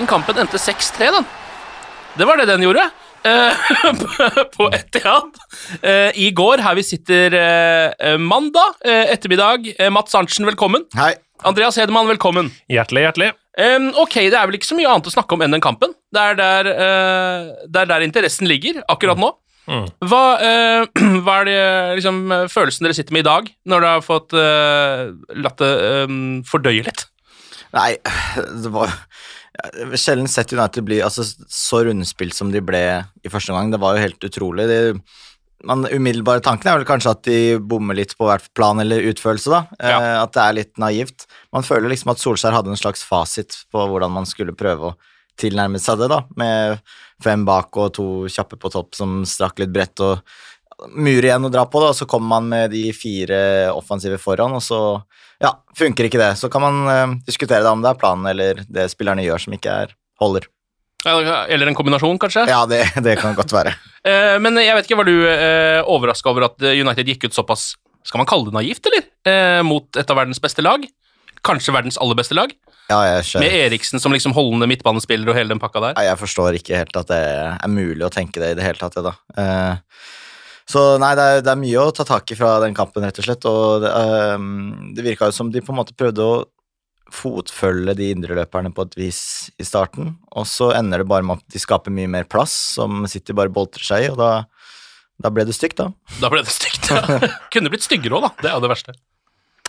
Den kampen endte 6-3, den. Det var det den gjorde. eh, på Etihad. Eh, I går, her vi sitter eh, mandag ettermiddag. Mats Arntzen, velkommen. Hei. Andreas Hedemann, velkommen. Hjertelig, hjertelig. Ok, det er vel ikke så mye annet å snakke om enn den kampen. Det er der, det er der interessen ligger akkurat nå. Hva, eh, hva er det, liksom, følelsen dere sitter med i dag, når dere har fått latt det fordøye litt? Nei, det var Sjelden sett United bli altså, så rundspilt som de ble i første omgang. Det var jo helt utrolig. De, man, umiddelbare tanken er vel kanskje at de bommer litt på hvert plan eller utførelse, da. Ja. Eh, at det er litt naivt. Man føler liksom at Solskjær hadde en slags fasit på hvordan man skulle prøve å tilnærme seg det, da. Med fem bak og to kjappe på topp som strakk litt bredt og mur igjen å dra på, da. Og så kommer man med de fire offensive foran, og så ja, funker ikke det. Så kan man uh, diskutere det om det er planen eller det spillerne gjør som ikke er holder. Eller en kombinasjon, kanskje? Ja, det, det kan godt være. uh, men jeg vet ikke, var du uh, overraska over at United gikk ut såpass Skal man kalle det naivt, eller? Uh, mot et av verdens beste lag? Kanskje verdens aller beste lag? Ja, jeg skjønner. Med Eriksen som liksom holdende midtbanespiller og hele den pakka der? Nei, jeg forstår ikke helt at det er mulig å tenke det i det hele tatt, jeg, da. Eh, så nei, det er, det er mye å ta tak i fra den kampen, rett og slett. Og det, um, det virka jo som de på en måte prøvde å fotfølge de indreløperne på et vis i starten, og så ender det bare med at de skaper mye mer plass, som City bare boltrer seg i, og da, da ble det stygt, da. Da ble det stygt. ja. Kunne blitt styggere òg, da. Det er jo det verste.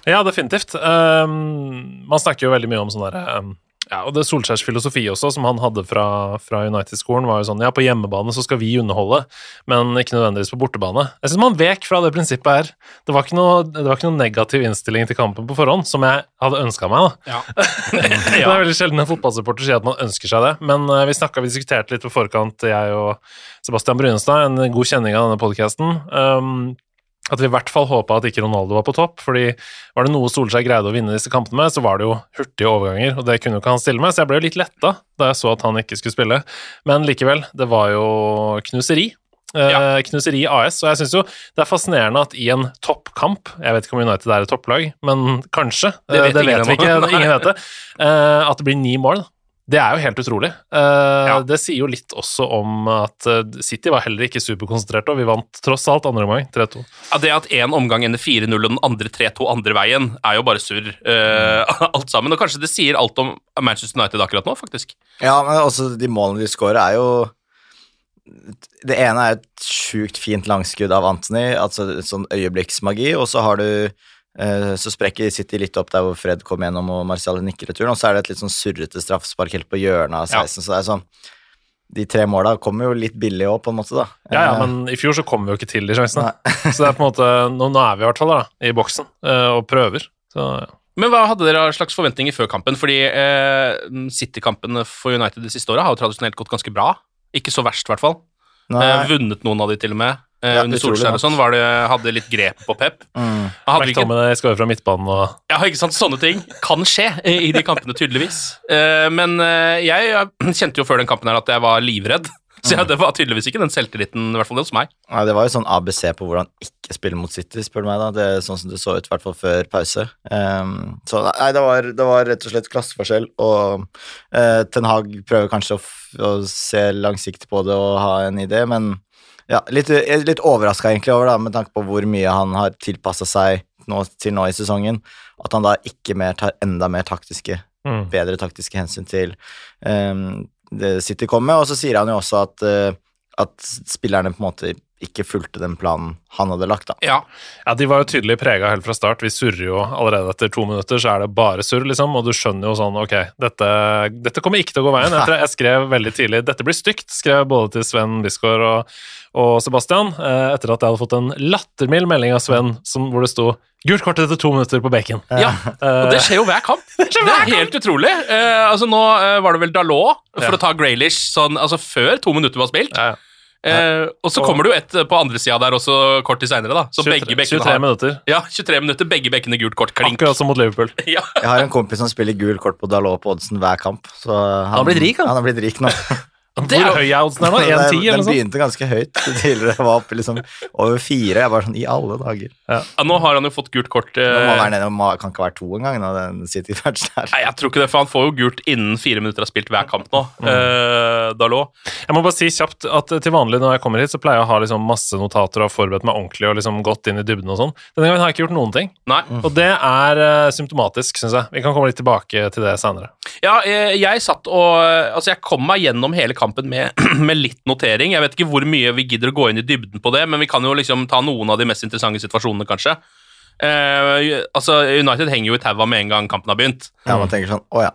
Ja, definitivt. Um, man snakker jo veldig mye om sånn derre um, ja, og det Solskjærs filosofi også, som han hadde fra, fra United-skolen, var jo sånn ja, på hjemmebane så skal vi underholde, men ikke nødvendigvis på bortebane. Jeg syns man vek fra det prinsippet her. Det var, ikke noe, var ikke noe negativ innstilling til kampen på forhånd, som jeg hadde ønska meg, da. Ja. Det er veldig sjelden en fotballsupporter sier at man ønsker seg det, men eh, vi snakka, vi diskuterte litt på forkant, jeg og Sebastian Brynestad, en god kjenning av denne podkasten. Um, at vi i hvert fall håpa at ikke Ronaldo var på topp, fordi var det noe Solskjær greide å vinne disse kampene med, så var det jo hurtige overganger, og det kunne jo ikke han stille med, så jeg ble jo litt letta da jeg så at han ikke skulle spille. Men likevel, det var jo knuseri. Eh, Ja. Knuseri AS, og jeg syns jo det er fascinerende at i en toppkamp Jeg vet ikke om United er et topplag, men kanskje. Det eh, vet det ingen vet vi ikke, ingen vet det. Eh, at det blir ni mål. Det er jo helt utrolig. Eh, Ja. Det sier jo litt også om at eh, City var heller ikke superkonsentrerte, og vi vant tross alt andre omgang, 3-2. Ja, det at én omgang ender 4-0 og den andre 3-2 andre veien, er jo bare surr, eh, alt sammen. Og kanskje det sier alt om Manchester United akkurat nå, faktisk. Ja, men også de målene de scorer, er jo Det ene er et sjukt fint langskudd av Anthony, altså sånn øyeblikksmagi, og så har du så sprekker City litt opp der hvor Fred kom gjennom og Marcial nikker returen, og så er det et litt sånn surrete straffespark helt på hjørnet av 16, så det er sånn De tre måla kommer jo litt billig òg, på en måte, da. Ja, ja, Eh, men i fjor så kom vi jo ikke til de sjansene. så det er på en måte Nå, nå er vi i hvert fall da, i boksen eh, og prøver. Så ja. Men hva hadde dere av slags forventninger før kampen? Fordi eh, City-kampene for United det siste året har jo tradisjonelt gått ganske bra. Ikke så verst, i hvert fall. Eh, vunnet noen av de til og med. Eh, Ja, under utrolig Solskjær og sånn, var det, hadde litt grep på Pep. Mm. Han hadde ikke, McTominay skårer fra midtbanen og ja, ikke sant, Sånne ting kan skje i de kampene, tydeligvis. Eh, men eh, jeg eh, kjente jo før den kampen her at jeg var livredd. Så ja, det var tydeligvis ikke den selvtilliten, i hvert fall hos meg. Nei, det var jo sånn ABC på hvordan ikke spille mot City, spør du meg. da Det er Sånn som det så ut, i hvert fall før pause. Um, så nei, det var, det var rett og slett klasseforskjell, og uh, Ten Hag prøver kanskje å, f å se langsiktig på det og ha en idé, men ja, litt, er litt overraska egentlig over, da, med tanke på hvor mye han har tilpassa seg nå, til nå i sesongen, at han da ikke mer tar enda mer taktiske mm. bedre taktiske hensyn til um, det City kommer med, og så sier han jo også at, uh, at spillerne på en måte ikke fulgte den planen han hadde lagt, da. Ja, Ja, de var jo tydelig prega helt fra start. Vi surrer jo allerede etter to minutter, så er det bare surr, liksom. Og du skjønner jo sånn, ok, dette, dette kommer ikke til å gå veien. Jeg, tror jeg skrev veldig tidlig dette blir stygt, skrev både til Sven Bisgaard og, og Sebastian, eh, etter at jeg hadde fått en lattermild melding av Sven som, hvor det sto gult kort etter to minutter på bacon. ja. Og det skjer jo hver kamp. Det er helt utrolig. Eh, altså Nå eh, var det vel Dalot, for Ja. å ta Graylish, sånn, altså før to minutter var spilt. Ja, ja. Eh, og så kommer det jo et på andre sida der også kort tid seinere, da. Så 23, begge bekkene 23 minutter. Ja, 23 minutter, begge bekkene gult kort. Klink. Akkurat som mot Liverpool. Ja. Jeg har en kompis som spiller gul kort på Dalot på oddsen hver kamp, så han, har blitt rik, han. han har blitt rik nå. Det er Hvor jo- høy er oddsen her nå? Den- 1,10 eller Den noe sånt? begynte ganske høyt tidligere, var oppe liksom over fire. Jeg var sånn, i alle dager. Ja, nå har han jo fått gult kort. eh, Nå må være nede, må, kan ikke være to engang, den. Nei, jeg tror ikke det, for han får jo gult innen fire minutter har spilt hver kamp nå. Eh, Dalot. Jeg må bare si kjapt at til vanlig når jeg kommer hit, så pleier jeg å ha liksom masse notater og har forberedt meg ordentlig og liksom gått inn i dybden og sånn. Denne gangen har jeg ikke gjort noen ting. Nei. Og det er uh, symptomatisk, syns jeg. Vi kan komme litt tilbake til det senere. Ja, jeg, jeg satt og Altså, jeg kom meg gjennom hele kampen med, med litt notering. Jeg vet ikke hvor mye vi gidder å gå inn i dybden på det, men vi kan jo liksom ta noen av de mest interessante situasjonene, kanskje. Eh, altså, United henger jo i taua med en gang kampen har begynt. Ja, man tenker sånn, å ja.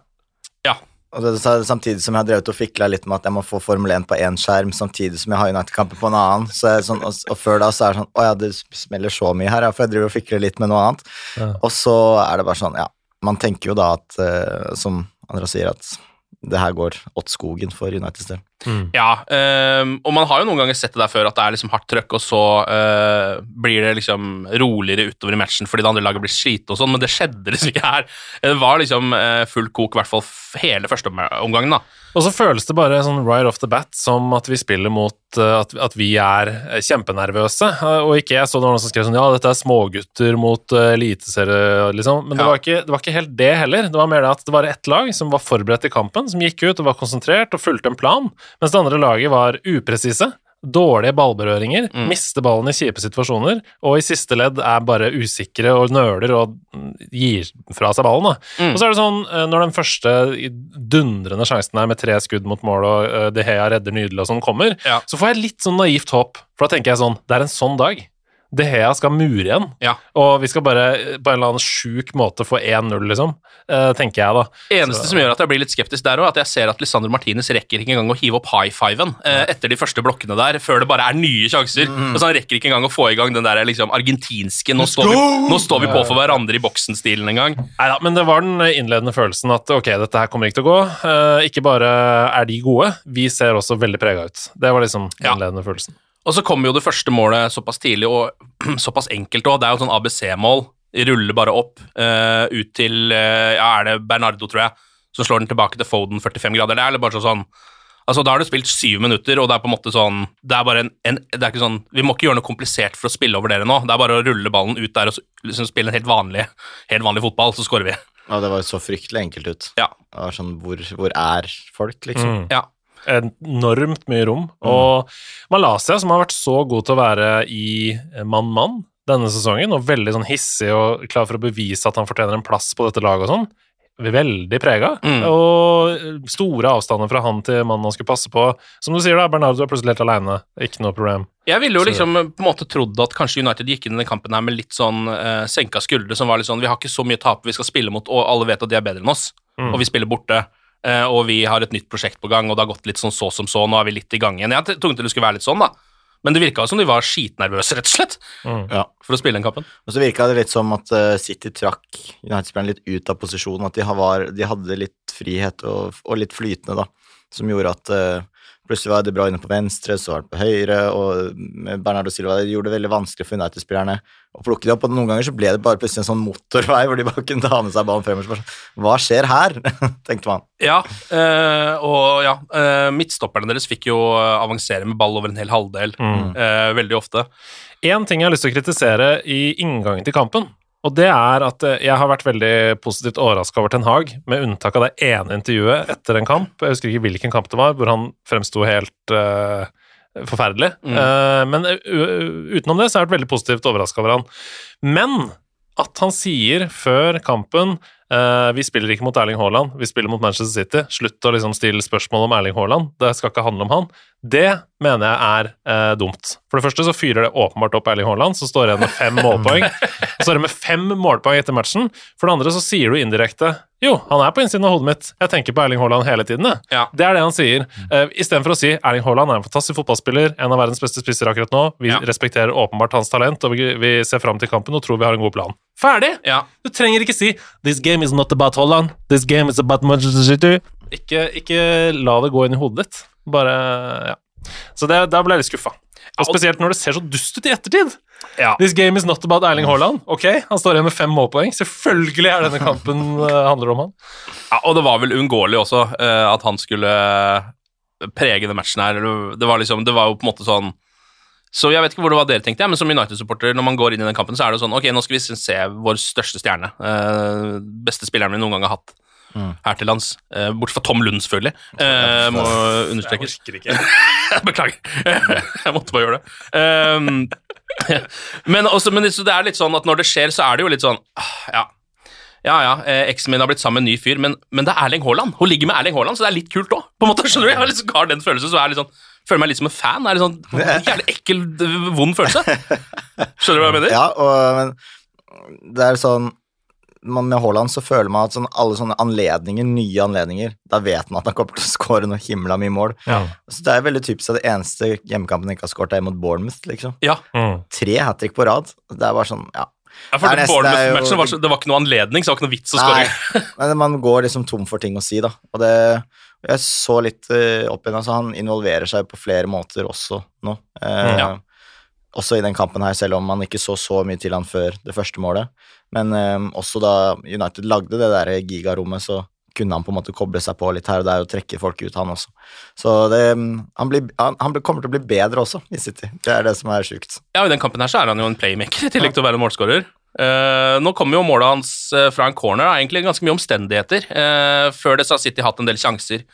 Ja. Og det, samtidig som jeg har drevet og fikla litt med at jeg må få Formel 1 på én skjerm, samtidig som jeg har United-kampen på en annen. Så er sånn, og, og før da så er det sånn Å ja, det smeller så mye her, ja, for jeg driver og fikler litt med noe annet. Ja. Og så er det bare sånn, ja. Man tenker jo da at, uh, som Andra sier, at det her går åt skogen for Uniteds del. Ja, um, og man har jo noen ganger sett det der før, at det er liksom hardt trøkk, og så uh, blir det liksom roligere utover i matchen fordi det andre laget blir slite og sånn, men det skjedde liksom ikke her. Det var liksom uh, full kok, i hvert fall hele første omgangen, da. Og så føles det bare sånn right off the bat som at vi spiller mot eh, at, at vi er eh, kjempenervøse. Eh, Og ikke jeg så det var noen som skrev sånn ja, dette er smågutter mot eliteserie, liksom. Men det, Ja. var ikke, det var ikke helt det heller. Det var mer det at det var ett lag som var forberedt i kampen, som gikk ut og var konsentrert og fulgte en plan, mens det andre laget var upresise. Dårlige ballberøringer, Mm. mister ballen i kjipe situasjoner, og i siste ledd er bare usikre og nøler og gir fra seg ballen. Da. Mm. Og så er det sånn, eh, når den første dundrende sjansen her med tre skudd mot mål og eh, De Hea redder nydelig og sånn kommer, Ja. så får jeg litt sånn naivt håp, for da tenker jeg sånn, det er en sånn dag. De Hea skal mure igjen, Ja. og vi skal bare på en eller annen sjuk måte få 1-0, liksom, eh, tenker jeg da. Eneste Så- som gjør at jeg blir litt skeptisk der òg, at jeg ser at Lisandro Martinez rekker ikke engang å hive opp high fiven eh, etter de første blokkene der, før det bare er nye sjanser. Altså, han rekker ikke engang å få i gang den der liksom argentinske 'nå står vi, nå står vi på for hverandre i boksen'-stilen engang. Neida, men det var den innledende følelsen at ok, dette her kommer ikke til å gå. Eh, ikke bare er de gode, vi ser også veldig prega ut. Det var liksom den Ja. innledende følelsen. Og så kommer jo det første målet såpass tidlig og såpass enkelt òg. Det er jo sånn ABC-mål. Ruller bare opp uh, ut til uh, Ja, er det Bernardo, tror jeg, som slår den tilbake til Foden 45 grader. Det er bare sånn Altså, Da har du spilt syv minutter, og det er på en måte sånn Det er bare en, en det er ikke sånn, Vi må ikke gjøre noe komplisert for å spille over dere nå. Det er bare å rulle ballen ut der og liksom spille en helt vanlig, helt vanlig fotball, så scorer vi. Ja, det var jo så fryktelig enkelt ut. Ja. Det var sånn, hvor, hvor er folk, liksom? Mm. Ja. Enormt mye rom. Og Malaysia, som har vært så god til å være i mann-mann denne sesongen, og veldig sånn hissig og klar for å bevise at han fortjener en plass på dette laget og sånn, veldig prega. Mm. Og store avstander fra han til mannen han skulle passe på. Som du sier, da, Bernardo er plutselig helt aleine. Ikke noe problem. Jeg ville jo liksom på en måte trodd at kanskje United gikk inn i denne kampen her med litt sånn uh, senka skuldre, som var litt sånn Vi har ikke så mye tape vi skal spille mot, og alle vet at de er bedre enn oss, Mm. og vi spiller borte. Eh, og vi har et nytt prosjekt på gang, og det har gått litt sånn så som så, nå er vi litt i gang igjen. Jeg hadde trodd det skulle være litt sånn, da. Men det virka som de var skitnervøse, rett og slett, Mm. Ja. for å spille den kampen. Og så virka det litt som at eh, City trakk United-spillerne litt ut av posisjonen. At de, var, de hadde litt frihet og, og litt flytende, da. Som gjorde at eh, Plutselig var De Bruyne på venstre, så var han på høyre, og Bernardo Silva det gjorde det veldig vanskelig for United-spillerne å plukke det opp. Og noen ganger så ble det bare plutselig en sånn motorvei hvor de bare kunne ta med seg ballen fremover. Sånn, Hva skjer her? tenkte man. Ja, øh, og ja, Øh, midtstopperne deres fikk jo eh, avansere med ball over en hel halvdel eh, veldig ofte. Én ting jeg har lyst til å kritisere i inngangen til kampen, og det er at eh, jeg har vært veldig positivt overraska over Ten Hag, med unntak av det ene intervjuet etter en kamp, jeg husker ikke hvilken kamp det var, hvor han fremsto helt uh, forferdelig. Eh, men u- u- utenom det så har jeg vært veldig positivt overraska over han. Men at han sier før kampen uh, vi spiller ikke mot Erling Haaland, vi spiller mot Manchester City. Slutt å liksom stille spørsmål om Erling Haaland. Det skal ikke handle om han. Det mener jeg er uh, dumt. For det første så fyrer det åpenbart opp Erling Haaland, så står igjen med fem målpoeng. Så står det med fem målpoeng etter matchen. For det andre så sier du indirekte jo, han er på innsiden av hodet mitt. Jeg tenker på Erling Haaland hele tiden. Ja. Det er det han sier. Uh, Istedenfor å si Erling Haaland er en fantastisk fotballspiller, en av verdens beste spisser akkurat nå. Vi Ja. respekterer åpenbart hans talent, og vi, ser fram til kampen og tror vi har en god plan. Ferdig! Ja. Du trenger ikke si 'This game is not about Haaland'. 'This game is about Manchester City'. Ikke, ikke la det gå inn i hodet ditt. Bare Ja. Så det, da ble jeg litt skuffa. Og spesielt når det ser så dust ut i ettertid. Ja. This game is not about Erling Haaland. Ok, han står igjen med fem målpoeng. Selvfølgelig er denne kampen uh, handler om han. Ja, og det var vel uunngåelig også uh, at han skulle prege den matchen her. Det var, liksom, det var jo på en måte sånn Så jeg vet ikke hvor det var dere tenkte, men som United-supporter, når man går inn i den kampen, så er det sånn Ok, nå skal vi se vår største stjerne. Uh, beste spilleren vi noen gang har hatt her til lands. Uh, Bortsett fra Tom Lund, selvfølgelig. eh, må understrekes. Jeg orker ikke. Beklager. jeg måtte bare gjøre det. Um, men også, men det det er litt sånn at når det skjer, så er det jo litt sånn ah, Ja, ja, ja eh, eksen min har blitt sammen med en ny fyr, men, men det er Erling Haaland. Hun ligger med Erling Haaland, så det er litt kult òg. Jeg har, liksom, har den følelsen, så er litt sånn Føler meg litt som en fan. Det er litt sånn jævlig ekkel, vond følelse. Skjønner du hva jeg mener? Ja, og men det er sånn man, Med Haaland så føler man at sånn, alle sånne anledninger, nye anledninger, da vet man at han kommer til å skåre noe himla mye mål. Ja. Så Det er veldig typisk at det eneste hjemmekampen han ikke har skåret, er mot Bournemouth. liksom. Ja. Mm. Tre hat trick på rad. Det er bare sånn, ja. Ja, for Det det, er jo- var, så- det var ikke noe anledning, så det var ikke noe vits å skåre. men man går liksom tom for ting å si, da. Og det Jeg så litt eh, opp igjen, altså han involverer seg på flere måter også nå. Eh, Ja. Også i den kampen her, selv om man ikke så så mye til han før det første målet. Men eh, også da United lagde det der gigarommet, så kunne han på en måte koble seg på litt her og der og trekke folk ut, han også. Så det, han, blir, han, han kommer til å bli bedre også i City. Det er det som er sjukt. Ja, I den kampen her så er han jo en playmaker i tillegg til å være målskårer. Uh, nå kommer jo målet hans eh, fra en corner, da. egentlig ganske mye omstendigheter. Uh, før det så har City hatt en del sjanser.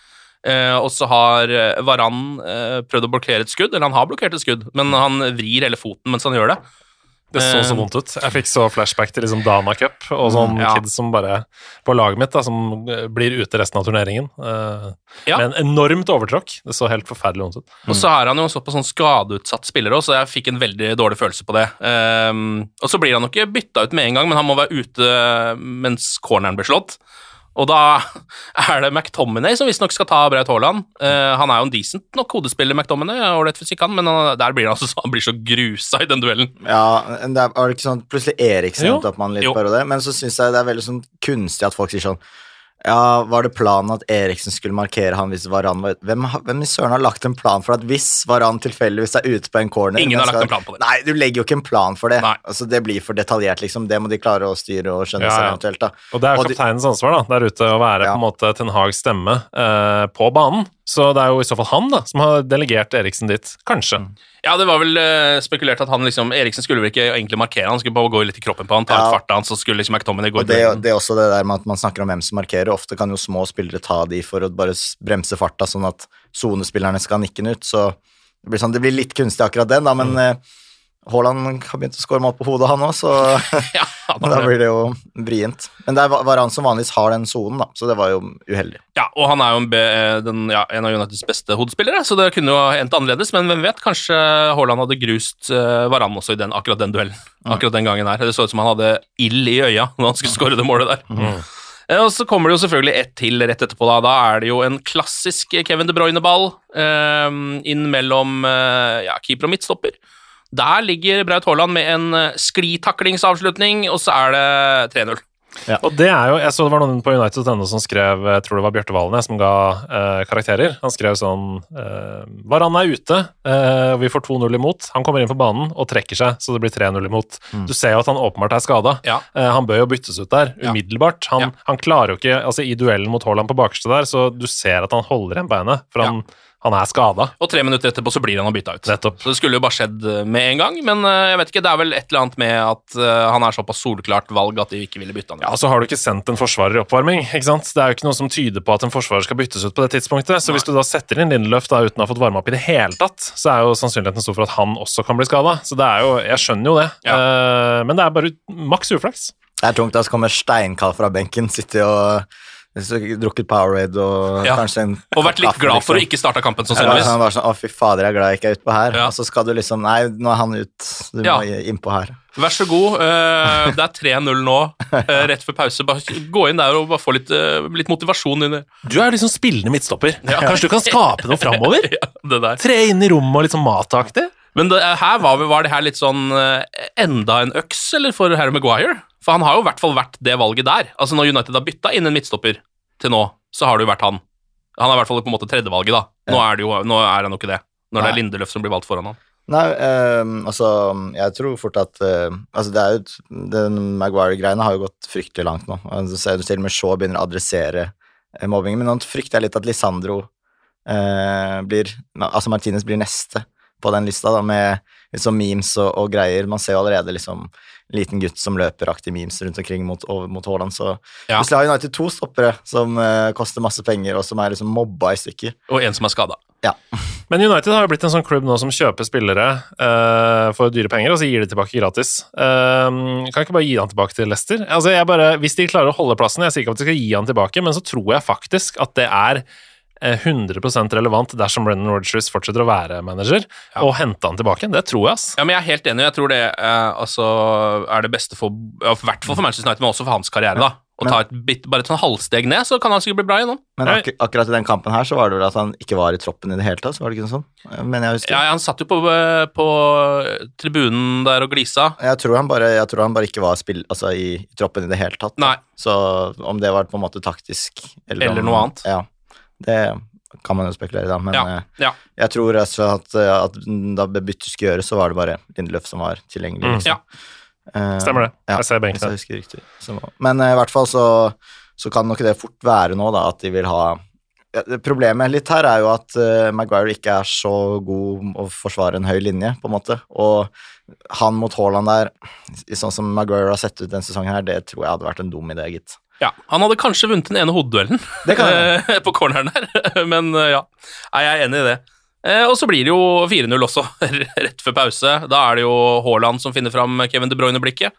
Eh, og så har uh, Varan eh, prøvd å blokkere et skudd, eller han har blokkert et skudd, men han vrir hele foten mens han gjør det. Det så så Eh, vondt ut. Jeg fikk så flashback til liksom Dana Cup og sånn Ja. kids som bare på laget mitt, da, som eh, blir ute resten av turneringen. Uh, Ja. Med en enormt overtråkk. Det så helt forferdelig vondt ut. Og så er han jo såpass sånn skadeutsatt spiller òg, så jeg fikk en veldig dårlig følelse på det. Um, og så blir han jo ikke bytta ut med en gang, men han må være ute mens corneren blir slått. Og da er det McTominay som visstnok skal ta Braut Haaland. Uh, han er jo en decent nok hodespiller, McTominay, ålreit fysikk han, men han, der blir han, altså, så- han blir så grusa i den duellen. Ja, det er, er det ikke sånn Plutselig Eriksen endte opp med litt bare det. men så syns jeg det er veldig sånn kunstig at folk sier sånn Ja, var det planen at Eriksen skulle markere han hvis Varan var ute? Hvem, hvem i søren har lagt en plan for at hvis Varan tilfeldigvis er ute på en corner Ingen har har lagt en plan på det. Nei, du legger jo ikke en plan for det. Altså, det blir for detaljert, liksom. Det må de klare å styre og skjønne Ja, seg ja. eventuelt, da. Og det er kapteinens ansvar da, der ute å være Ja. på en måte Ten Hags stemme eh, på banen. Så det er jo i så fall han da, som har delegert Eriksen dit. Kanskje. Ja, det var vel uh, spekulert at han liksom Eriksen skulle vel ikke egentlig markere, han skulle bare gå litt i kroppen på han, ta Ja. ut farta hans, så skulle liksom McTominay gå Og i det, det er også det der med at man snakker om hvem som markerer. Ofte kan jo små spillere ta de for å bare bremse farta, sånn at sonespillerne skal nikke den ut. Så det blir, sånn, det blir litt kunstig akkurat den, da, men eh, Haaland har begynt å skåre mål på hodet, han òg, så Ja, da blir det jo vrient. Men det er han som vanligvis har den sonen, da, så det var jo uheldig. Ja, og han er jo en, be, den, ja, en av Uniteds beste hodespillere, så det kunne jo endt annerledes, men hvem vet, kanskje Haaland hadde grust uh, Varan også i den, akkurat den duellen. Akkurat den gangen her. Det så ut som han hadde ild i øya når han skulle skåre det målet der. Mm. Og så kommer det jo selvfølgelig ett til rett etterpå. Da Da er det jo en klassisk Kevin De Bruyne-ball eh, inn mellom eh, ja, keeper og midtstopper. Der ligger Braut Haaland med en eh, sklitaklingsavslutning, og så er det 3-0. Og det er jo, Jeg så det var noen på United.no som skrev jeg tror det var Bjarte Valene som ga eh, karakterer. Han skrev sånn eh, Varan er ute, eh, vi får 2-0 imot. Han kommer inn på banen og trekker seg, så det blir 3-0 imot. Du ser jo at han åpenbart er skada. Ja. Eh, han bør jo byttes ut der umiddelbart. Han, Ja. han klarer jo ikke altså I duellen mot Haaland på bakerste der, så du ser at han holder igjen beinet, for han, han er skada. Og tre minutter etterpå så blir han bytta ut. Nettopp. Så det skulle jo bare skjedd eh, med en gang, men eh, jeg vet ikke, det er vel et eller annet med at eh, han er såpass solklart valg at de ikke ville bytte han ut. Ja, så har du ikke sendt en forsvarer i oppvarming. ikke sant? Det er jo ikke noe som tyder på at en forsvarer skal byttes ut på det tidspunktet. Så hvis du da setter inn Lindeløf da uten å ha fått varma opp i det hele tatt, så er jo sannsynligheten stor for at han også kan bli skada. Så det er jo Jeg skjønner jo det. ja. men det er bare maks uflaks. Det er tungt, da så kommer steinkald fra benken, sitter og drukket Powerade og Ja. kanskje en Og vært litt kaffe, glad for å liksom. ikke starte kampen, Ja, sannsynligvis. han var sånn, Å, fy fader, jeg er glad jeg ikke er utpå her. Ja. Og så skal du liksom Nei, nå er han ut. Du Ja. må innpå her. Vær så god. Uh, det er 3-0 nå, uh, rett før pause. Bare gå inn der og bare få litt, uh, litt motivasjon inn Du er liksom spillende midtstopper. Kanskje du kan skape noe framover? ja. Tre inn i rommet og litt sånn mataktig? Men det, her var, var det her litt sånn eh, enda en øks, eller for Harry Maguire? For han har jo i hvert fall vært det valget der. Altså Når United har bytta inn en midtstopper til nå, så har det jo vært han. Han er i hvert fall på en måte tredjevalget, da. Nå er, det jo, nå er han jo ikke det. Når det er Nei. Lindeløf som blir valgt foran han. Nei, ehm, altså Jeg tror fort at eh, Altså, det er jo Den Maguire-greiene har jo gått fryktelig langt nå. Altså, til og med Shaw begynner å adressere eh, mobbingen, men nå frykter jeg litt at Lisandro eh, blir Altså Martinez blir neste på den lista, da, med liksom memes og, og greier. Man ser jo allerede liksom en liten gutt som løper aktiv memes rundt omkring mot, mot Haaland, så Ja. Plutselig har United to stoppere som uh, koster masse penger, og som er liksom mobba i stykker. Og en som er skada. Men United har jo blitt en sånn klubb nå som kjøper spillere uh, for dyre penger, og så gir de tilbake gratis. Uh, kan ikke bare gi han tilbake til Leicester? Altså, jeg bare, hvis de klarer å holde plassen, jeg sier ikke at de skal gi han tilbake, men så tror jeg faktisk at det er 100% relevant dersom Brennan Rodgers fortsetter å være manager, og hente han tilbake. Det tror jeg, ass. Ja, men jeg er helt enig. Jeg tror det eh, altså, er det beste for ja, I hvert fall for Manchester United, men også for hans karriere. da. Å ta et bit, bare et sånn halvsteg ned, så kan han sikkert bli bra igjennom. Men ak akkurat i den kampen her så var det vel at han ikke var i troppen i det hele tatt, så var det ikke noe sånn? Men jeg husker Ja, han satt jo på, eh, på tribunen der og glisa. Jeg tror han bare, jeg tror han bare ikke var spill, altså, i, i troppen i det hele tatt. Nei. Så om det var på en måte taktisk Eller, Eller om, noe annet. Ja, det kan man jo spekulere i, da. Men Ja, eh, ja. jeg tror altså at, at da byttet skulle gjøres, så var det bare Lindeløf som var tilgjengelig. Mm. Liksom. Ja. Eh, Stemmer det. Ja, Jeg ser hvis benken. jeg riktig. Så, men eh, i hvert fall så, så kan nok det fort være nå, da, at de vil ha ja, Problemet litt her er jo at uh, Maguire ikke er så god å forsvare en høy linje, på en måte. Og han mot Haaland der, sånn som Maguire har sett ut denne sesongen her, det tror jeg hadde vært en dum idé, gitt. Ja, Han hadde kanskje vunnet den ene hodeduellen eh, på corneren der, men eh, ja. Jeg er enig i det. Eh, Og så blir det jo 4-0 også, rett før pause. Da er det jo Haaland som finner fram Kevin De Bruyne-blikket,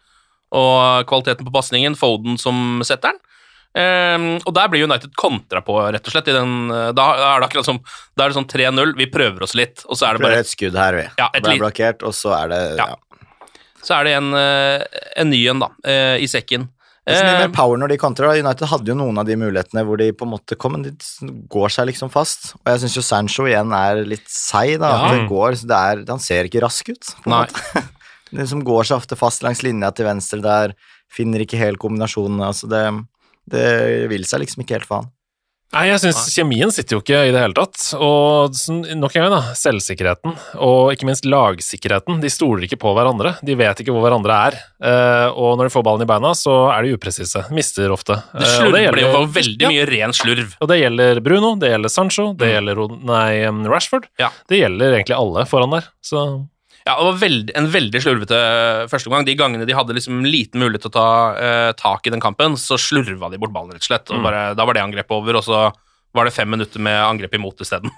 og kvaliteten på pasningen, Foden som setter den. Eh, og der blir United kontra på, rett og slett. I den, da er det akkurat som Da er det sånn 3-0, vi prøver oss litt, og så er det Prøver bare et skudd her, vi. Ja, et Ble blokkert, og så er det Ja. ja. Så er det en, en ny en, da, i sekken. Det er Eh, mer power når de kontrer. United hadde jo noen av de mulighetene hvor de på en måte kom, men de går seg liksom fast. Og jeg syns jo Sancho igjen er litt seig, da. Ja. Det går, det er, han ser ikke rask ut. på Nei. Det som går seg ofte fast langs linja til venstre der, finner ikke helt kombinasjonene. altså det, det vil seg liksom ikke helt for han. Nei, jeg syns kjemien sitter jo ikke i det hele tatt. Og sånn, nok en gang, da, selvsikkerheten, og ikke minst lagsikkerheten. De stoler ikke på hverandre. De vet ikke hvor hverandre er. Eh, og når de får ballen i beina, så er de upresise. Mister ofte. det Eh, slurv ble jo veldig mye ren slurv. Og det gjelder Bruno, det gjelder Sancho, det gjelder nei, Rashford. Ja. Det gjelder egentlig alle foran der. Så Ja, det var veld, en veldig slurvete første omgang. De gangene de hadde liksom liten mulighet til å ta eh, tak i den kampen, så slurva de bort ballen, rett og slett. Og Mm. bare, da var det angrepet over, og så var det fem minutter med angrep imot isteden.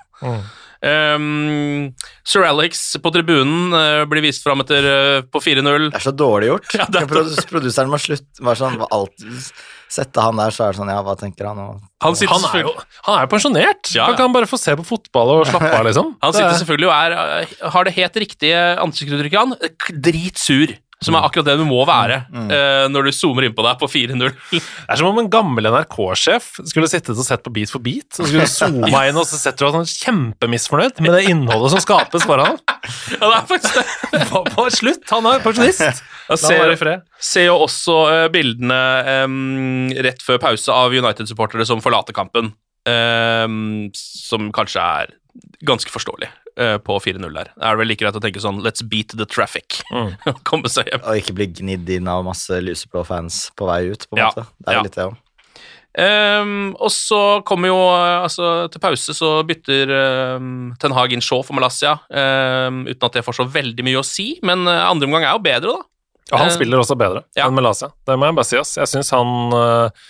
Um, Sir Alex på tribunen uh, blir vist fram etter uh, på 4-0. Det er så dårlig gjort. Ja, det er- Produ- Produseren må slutte bare sånn, alt, Sette han der, så er det sånn Ja, hva tenker han? Og, Han han er jo han er jo pensjonert! Ja, ja. Han kan bare få se på fotball og slappe av, liksom. han sitter selvfølgelig og er, eh, har det helt riktige ansiktsuttrykket, han. Dritsur. Som er akkurat det du må være eh, når du zoomer inn på deg på 4-0. Det er som om en gammel NRK-sjef skulle sittet og sett på Beat for beat, og skulle zooma inn, og så setter du deg sånn kjempemisfornøyd med det innholdet som skapes foran ham. Ja, det er faktisk det. På, på Slutt, han er pensjonist! Fred. ser jo også uh, bildene um, rett før pause av United-supportere som forlater kampen, Um, som kanskje er ganske forståelig eh, på 4-0 der. Det er vel like greit å tenke sånn let's beat the traffic. Komme seg hjem. Og ikke bli gnidd inn av masse lyseblå fans på vei ut, på en Ja, måte. Det er ja. jo litt det òg. Um, og så kommer jo eh, altså, Til pause så bytter um, Ten Hag inn Shaw for Malaysia, um, uten at det får så veldig mye å si. Men eh, andre omgang er jo bedre, da. Og han uh, spiller også bedre ja. enn Melasia. Det må jeg bare si. ass. Jeg syns han eh,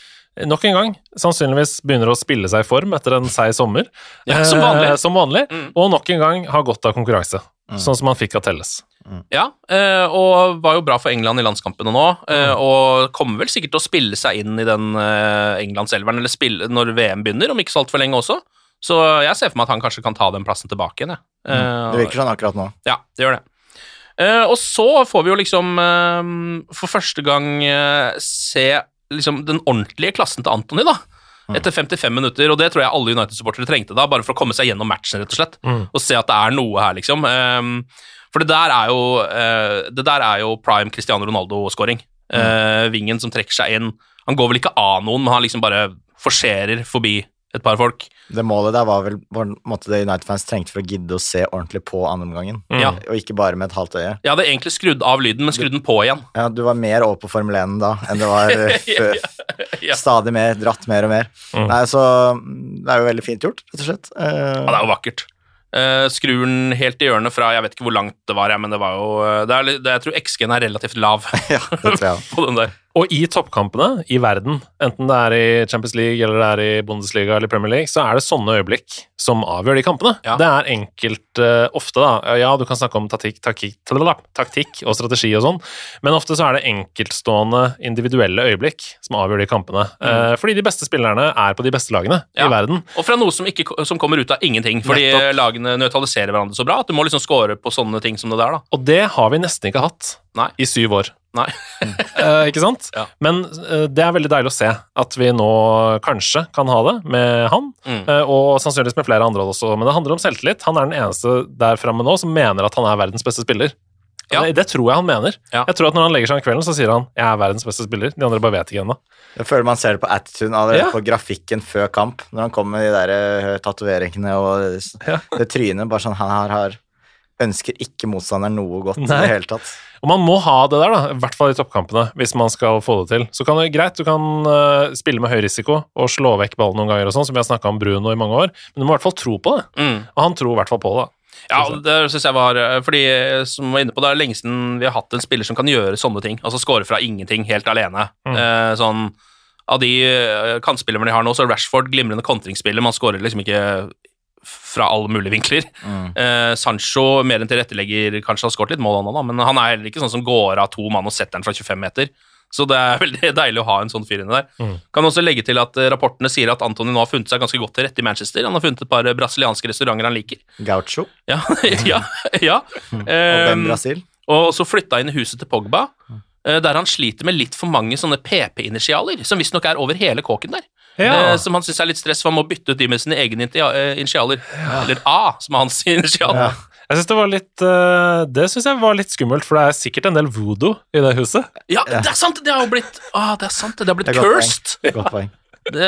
nok en gang sannsynligvis begynner å spille seg i form etter en seig sommer. Ja, som vanlig. Eh, som vanlig. Mm. Og nok en gang har godt av konkurranse, Mm. sånn som han fikk av Telles. Ja, eh, og var jo bra for England i landskampene nå. eh, Og kommer vel sikkert til å spille seg inn i den eh, Englandselveren eller spille når VM begynner, om ikke så altfor lenge også. Så jeg ser for meg at han kanskje kan ta den plassen tilbake igjen. Eh, Mm. Det virker sånn akkurat nå. Ja, det gjør det. Eh, og så får vi jo liksom eh, for første gang eh, se liksom den ordentlige klassen til Anthony, da. Etter 55 minutter, og det tror jeg alle United-supportere trengte da, bare for å komme seg gjennom matchen, rett og slett. Og se at det er noe her, liksom. Eh, for det der er jo, eh, det der er jo prime Cristiano Ronaldo-scoring. Eh, vingen som trekker seg inn. Han går vel ikke av noen, men han liksom bare forserer forbi et par folk. Det målet der var vel på en måte det United-fans trengte for å gidde å se ordentlig på andreomgangen. Ja. Og ikke bare med et halvt øye. Jeg hadde egentlig skrudd av lyden, men skrudd den på igjen. Ja, du var mer over på Formel 1 da enn det var eh, før. Ja. Stadig mer, dratt mer og mer. Nei, så mm, Det er jo veldig fint gjort, rett og slett. Uh, Ja, det er jo vakkert. Uh, skrur den helt i hjørnet fra Jeg vet ikke hvor langt det var, men det var jo det er, det, Jeg tror XG-en er relativt lav ja, det tror jeg. på den der. Og i toppkampene i verden, enten det er i Champions League eller det er i Bundesliga eller Premier League, så er det sånne øyeblikk som avgjør de kampene. Ja. Det er enkelt uh, ofte, da. Ja, du kan snakke om taktikk, taktikk, taktikk og strategi og sånn, men ofte så er det enkeltstående individuelle øyeblikk som avgjør de kampene. Eh, fordi de beste spillerne er på de beste lagene Mm. Ja. i verden. Og fra noe som, ikke, som kommer ut av ingenting, fordi Nettopp. lagene nøytraliserer hverandre så bra at du må liksom score på sånne ting som det der, da. Og det har vi nesten ikke hatt Nei. i syv år. Nei. Eh, ikke sant? Ja. Men eh, det er veldig deilig å se at vi nå kanskje kan ha det med han, Mm. eh, og sannsynligvis med flere andre også. Men det handler om selvtillit. Han er den eneste der framme nå som mener at han er verdens beste spiller. Ja. Det, det tror jeg han mener. Ja. Jeg tror at når han legger seg om kvelden, så sier han 'jeg er verdens beste spiller'. De andre bare vet ikke ennå. Jeg føler man ser det på attituden allerede Ja. på grafikken før kamp, når han kommer med de der eh, tatoveringene og Ja. det trynet. Bare sånn han her har ønsker ikke motstanderen noe godt i Nei. det hele tatt. Og man må ha det der, da, i hvert fall i toppkampene, hvis man skal få det til. Så kan det greit, du kan uh, spille med høy risiko og slå vekk ballen noen ganger og sånn, som vi har snakka om Bruno i mange år, men du må i hvert fall tro på det. Mm. Og han tror i hvert fall på det. da. Ja, det syns jeg var eh, Fordi, eh, som var inne på, det er lenge siden vi har hatt en spiller som kan gjøre sånne ting. Altså score fra ingenting helt alene. Eh, sånn Av de kantspillerne de har nå, så er Rashford glimrende kontringsspiller. Man skårer liksom ikke fra alle mulige vinkler. Eh, Sancho mer enn tilrettelegger, kanskje har skåret litt mål, han da, men han er heller ikke sånn som går av to mann og setter den fra 25 meter. Så det er veldig deilig å ha en sånn fyr inne der. Kan også legge til at eh, rapportene sier at Antony nå har funnet seg ganske godt til rette i Manchester. Han har funnet et par eh, brasilianske restauranter han liker. Gaucho Ja, ja, ja. og Ben Um, Brasil. og så flytta inn i huset til Pogba, eh, der han sliter med litt for mange sånne PP-initialer, som visstnok er over hele kåken der. Ja. Eh, som han syns er litt stress, for han må bytte ut de med sine egne eh, initialer. Eller A, som er hans initial. Ja. Jeg synes Det var litt eh, Det synes jeg var litt skummelt, for det er sikkert en del voodoo i det huset. Ja, det er sant! Det har blitt ah, Det er sant, det har blitt Det cursed. Godt poeng. Det,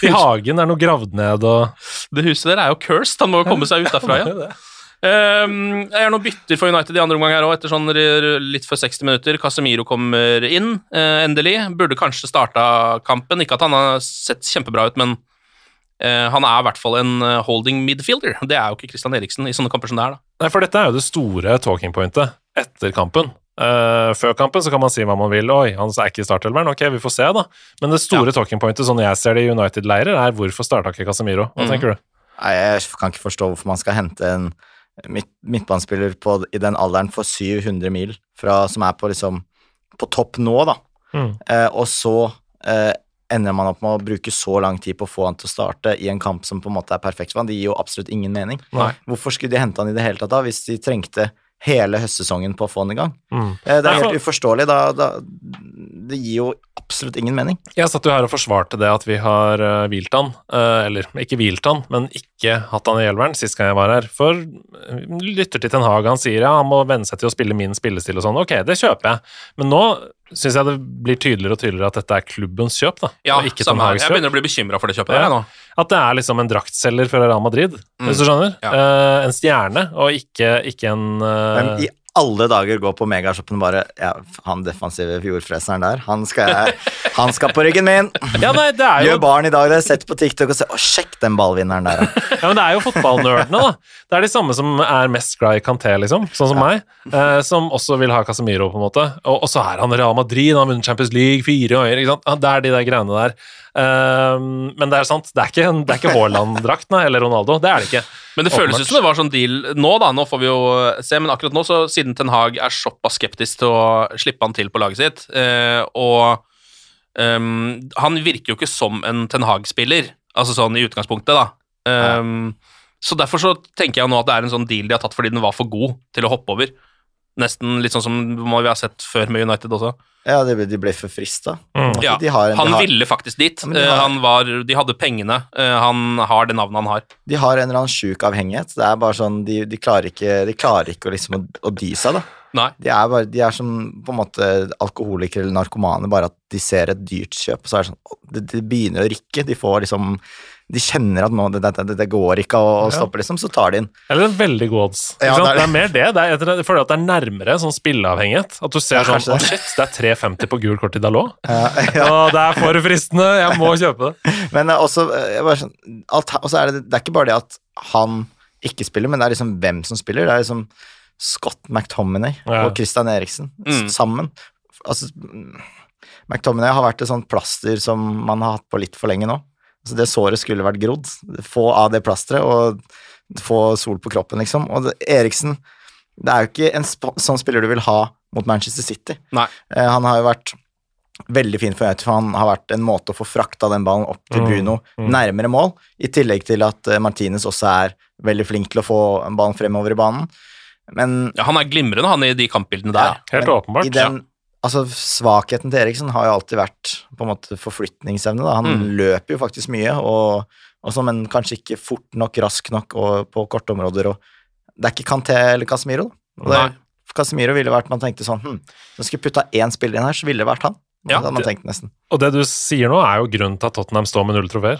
I hagen er noe gravd ned og det huset der er jo cursed. Han må jo komme seg ut derfra igjen. Um, jeg gjør noen bytter for United i andre omgang her òg, etter sånn litt før 60 minutter. Casemiro kommer inn, eh, endelig. Burde kanskje starta kampen. Ikke at han har sett kjempebra ut, men eh, han er i hvert fall en eh, holding midfielder. Det er jo ikke Christian Eriksen i sånne kamper som det er, da. Nei, for dette er jo det store talking pointet etter kampen. Uh, før kampen så kan man si hva man vil. Oi, han er ikke i startelveren. Ok, vi får se, da. Men det store talking pointet, sånn jeg ser det i United-leirer, er hvorfor starta ikke Casemiro? Hva mm. tenker du? Nei, jeg kan ikke forstå hvorfor man skal hente en midt, midtbanespiller på, i den alderen for 700 mil, fra, som er på, liksom, på topp nå, da. Mm. Eh, og så eh, ender man opp med å bruke så lang tid på å få han til å starte i en kamp som på en måte er perfekt for han. Det gir jo absolutt ingen mening. Nei. Hvorfor skulle de hente han i det hele tatt da, hvis de trengte hele høstsesongen på å få den i gang. Mm. Eh, Det er helt uforståelig. Da, da, det gir jo absolutt ingen mening. Jeg satt jo her og forsvarte det at vi har uh, hvilt han, eh, eller ikke hvilt han, men ikke hatt han i elveren sist gang jeg var her. For eh, lytter til Ten Hag, han sier ja, han må venne seg til å spille min spillestil og sånn. Ok, det kjøper jeg, men nå syns jeg det blir tydeligere og tydeligere at dette er klubbens kjøp, da, Ja, og ikke samme her. Hags Jeg begynner å bli bekymra for det kjøpet der Ja. jeg, nå. At det er liksom en draktselger fra Real Madrid, Mm. hvis du skjønner. Ja. Uh, en stjerne, og ikke, ikke en uh... Men i alle dager går på megashoppen og bare ja, Han defensive jordfreseren der, han skal, jeg, han skal på ryggen min! Ja, nei, det er jo Gjør barn i dag det. Sett på TikTok og se Å, sjekk den ballvinneren der, ja. Men det er jo fotballnerdene, da. Det er de samme som er mest glad i Kanté, liksom. Sånn som meg. Eh, som også vil ha Casemiro, på en måte. Og, og så er han Real Madrid, han har vunnet Champions League fire ganger. Det er de der greiene der. Eh, men det er sant, det er ikke, det er ikke Haaland-drakt, eller Ronaldo. Det er det ikke. Men det føles ut som det var sånn deal nå, da. Nå får vi jo se, men akkurat nå, så siden Ten Hag er såpass skeptisk til å slippe han til på laget sitt, eh, og um, han virker jo ikke som en Ten Hag-spiller, altså sånn i utgangspunktet, da. Ehm, så derfor så tenker jeg nå at det er en sånn deal de har tatt fordi den var for god til å hoppe over. Nesten litt sånn som vi har sett før med United også. ja de, de ble for frista. Mm. Ja, en- han har- ville faktisk dit. Ja, de Eh, har- han var, de hadde pengene. Eh, han har det navnet han har. De har en eller annen sjuk avhengighet. Det er bare sånn, De, de klarer ikke, de klarer ikke å, liksom, å, å dy seg, da. Nei. De er, bare, de er som på en måte alkoholikere eller narkomane, bare at de ser et dyrt kjøp, og så er det sånn Det de begynner å rykke. De får liksom De kjenner at nå, det, det, det, går ikke å, å stoppe, liksom, så tar de inn. Eller en veldig god odds. Ja, det er det, det. er mer det. det er, jeg føler at det er nærmere sånn spilleavhengighet. At du ser Ja, sånn Å, det. shit, det er 3,50 på gul kort i Dalot. Ja, Og det er for fristende, jeg må kjøpe det. Men eh, også, eh, jeg bare sånn, alt, også er det, det er ikke bare det at han ikke spiller, men det er liksom hvem som spiller. Det er liksom Scott McTominay Ja. og Christian Eriksen Mm. sammen. Altså, mm, McTominay har vært et sånt plaster som man har hatt på litt for lenge nå. Altså, det såret skulle vært grodd. Få av det plasteret og få sol på kroppen, liksom. Og det, Eriksen Det er jo ikke en sp sånn spiller du vil ha mot Manchester City. Nei. Eh, han har jo vært veldig fin for United, for han har vært en måte å få frakta den ballen opp til Mm, Bruno mm. nærmere mål, i tillegg til at eh, Martinez også er veldig flink til å få ballen fremover i banen. Men Ja, han er glimrende, han, i de kampbildene der. Helt men åpenbart, I den, altså, svakheten til Eriksen har jo alltid vært på en måte forflytningsevne. Da. Han Mm. løper jo faktisk mye, og, og så, men kanskje ikke fort nok, rask nok og på korte områder. Og det er ikke Kanté eller Casemiro. Da. Det, Casemiro ville vært Man tenkte sånn hm, Hvis jeg skulle putta én spiller inn her, så ville det vært han. Ja, det hadde man det- tenkt nesten. Og det du sier nå, er jo grunnen til at Tottenham står med null trofeer.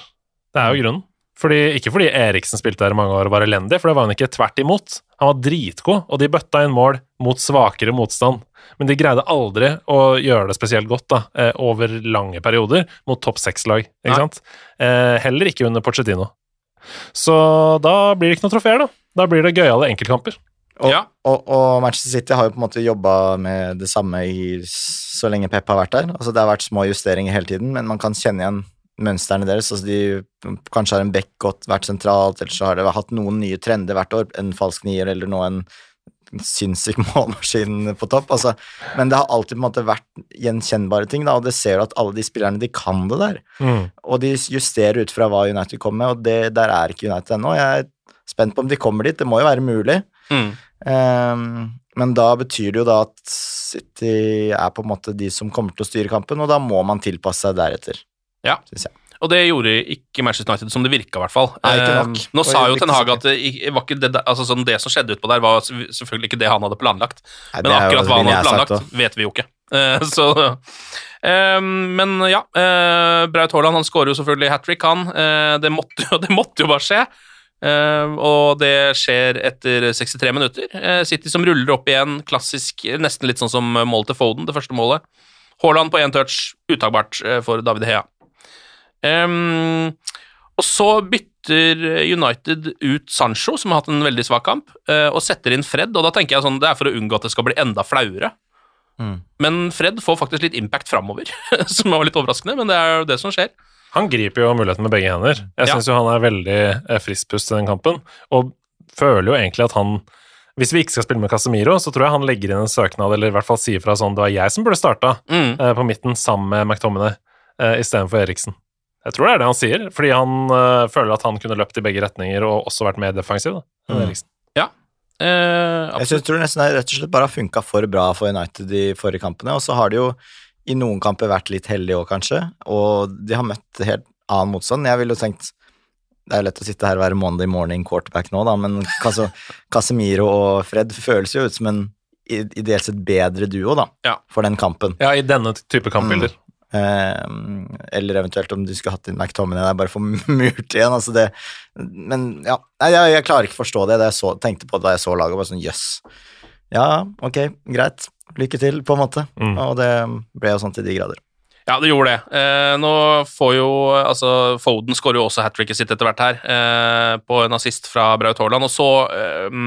Det er jo grunnen. Fordi, ikke fordi Eriksen spilte der i mange år og var elendig, for det var han ikke. Tvert imot. Han var dritgod, og de bøtta inn mål mot svakere motstand. Men de greide aldri å gjøre det spesielt godt da, eh, over lange perioder mot topp seks-lag. Nei. sant? Eh, heller ikke under Pochettino. Så da blir det ikke noe trofeer, da. Da blir det gøyale enkeltkamper. Og, Ja. og, og Manchester City har jo på en måte jobba med det samme i, så lenge Pep har vært der. Altså Det har vært små justeringer hele tiden, men man kan kjenne igjen mønstrene deres. Altså De kanskje har en back godt vært sentralt, eller så har det hatt noen nye trender hvert år. En falsk nier eller nå en sinnssyk målmaskin på topp. Altså, men det har alltid på en måte vært gjenkjennbare ting, da, og det ser du at alle de spillerne de kan det der. Og de justerer ut fra hva United kommer med, og det, der er ikke United ennå. Jeg er spent på om de kommer dit. Det må jo være mulig. Mm. Um, men da betyr det jo da at City er på en måte de som kommer til å styre kampen, og da må man tilpasse seg deretter. Ja. Synes jeg. Og det gjorde ikke Manchester United, som det virka, i hvert fall. Nei, ikke nok. Eh, Nå sa jo Ten Hag at det, altså, sånn, det som skjedde utpå der, var selvfølgelig ikke det han hadde planlagt. Nei, Men akkurat hva han hadde planlagt, vet vi jo ikke. Eh, så eh, Men ja, eh, Braut Haaland han skårer jo selvfølgelig hat trick, han. Eh, det, måtte, det måtte jo bare skje. Uh, og det skjer etter 63 minutter. Uh, City som ruller opp igjen, klassisk, nesten litt sånn som målet til Foden, det første målet. Haaland på én touch, uttakbart uh, for David Hea. Ehm, og så bytter United ut Sancho, som har hatt en veldig svak kamp, eh, og setter inn Fred, og da tenker jeg sånn, det er for å unngå at det skal bli enda flauere. Mm. Men Fred får faktisk litt impact framover, som var litt overraskende, men det er jo det som skjer. Han griper jo muligheten med begge hender. Jeg Ja. syns jo han er veldig frispust friskpust i den kampen, og føler jo egentlig at han Hvis vi ikke skal spille med Casemiro, så tror jeg han legger inn en søknad, eller i hvert fall sier fra sånn Det var jeg som burde starta Mm. eh, på midten sammen med McTominay eh, istedenfor Eriksen. Jeg tror det er det han sier, fordi han eh, føler at han kunne løpt i begge retninger og også vært mer defensiv da, enn Mm. Eriksen. Eh, Jeg absolutt. synes, tror nesten det rett og slett bare har funka for bra for United de forrige kampene, og så har de jo i noen kamper vært litt heldige òg, kanskje, og de har møtt helt annen motstand. Jeg ville jo tenkt Det er jo lett å sitte her og være Monday morning quarterback nå, da, men Cas- Casemiro og Fred føles jo ut som en i- ideelt sett bedre duo, da, Ja. for den kampen. Ja, i denne type kampbilder. Eh, eller eventuelt om du skulle hatt inn McTominay der bare for murt igjen. Altså det, men ja, jeg, jeg klarer ikke forstå det. det jeg så, tenkte på det da jeg så laget, bare sånn jøss. Ja, ok, greit. Lykke til, på en måte. Mm. Og det ble jo sånn til de grader. Ja, det gjorde det. Eh, nå får jo altså Foden skårer jo også hat tricket sitt etter hvert her, eh, på en assist fra Braut Haaland. Og så eh,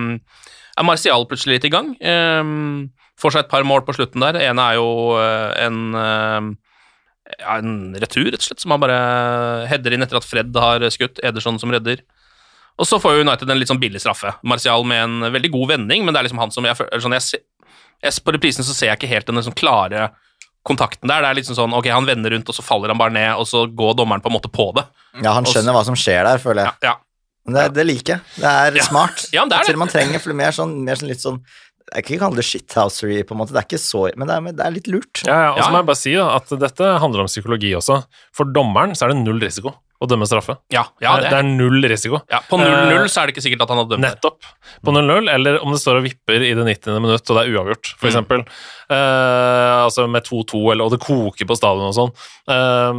er Martial plutselig litt i gang. Eh, får seg et par mål på slutten der. Det ene er jo eh, en eh, ja, en retur, rett og slett, som han bare header inn etter at Fred har skutt. Ederson som redder. Og så får United en litt sånn billig straffe. Martial med en veldig god vending, men det er liksom han som jeg, sånn jeg, jeg, På reprisen så ser jeg ikke helt den liksom klare kontakten der. Det er liksom sånn, ok, han vender rundt, og så faller han bare ned, og så går dommeren på en måte på det. Ja, han skjønner skjønner hva som skjer der, føler jeg. Ja, Men det, det liker jeg. Det er Ja. smart. Ja, det er Jeg tror det. man trenger mer sånn, mer sånn litt sånn Jeg kan ikke kalle det shithousery, på en måte. Det er ikke så Men det er, det er litt lurt. Ja, ja, og så må jeg bare si da, at dette handler om psykologi også. For dommeren så er det null risiko å dømme straffe. ja, ja, det, det. er null risiko. ja, på 0-0 så er det ikke sikkert at han hadde dømt. Nettopp. På 0-0, eller om det står og vipper i det 90. minutt, og det er uavgjort, for Mm. Eh, altså med 2-2, eller, og det koker på stadion og sånn. Eh,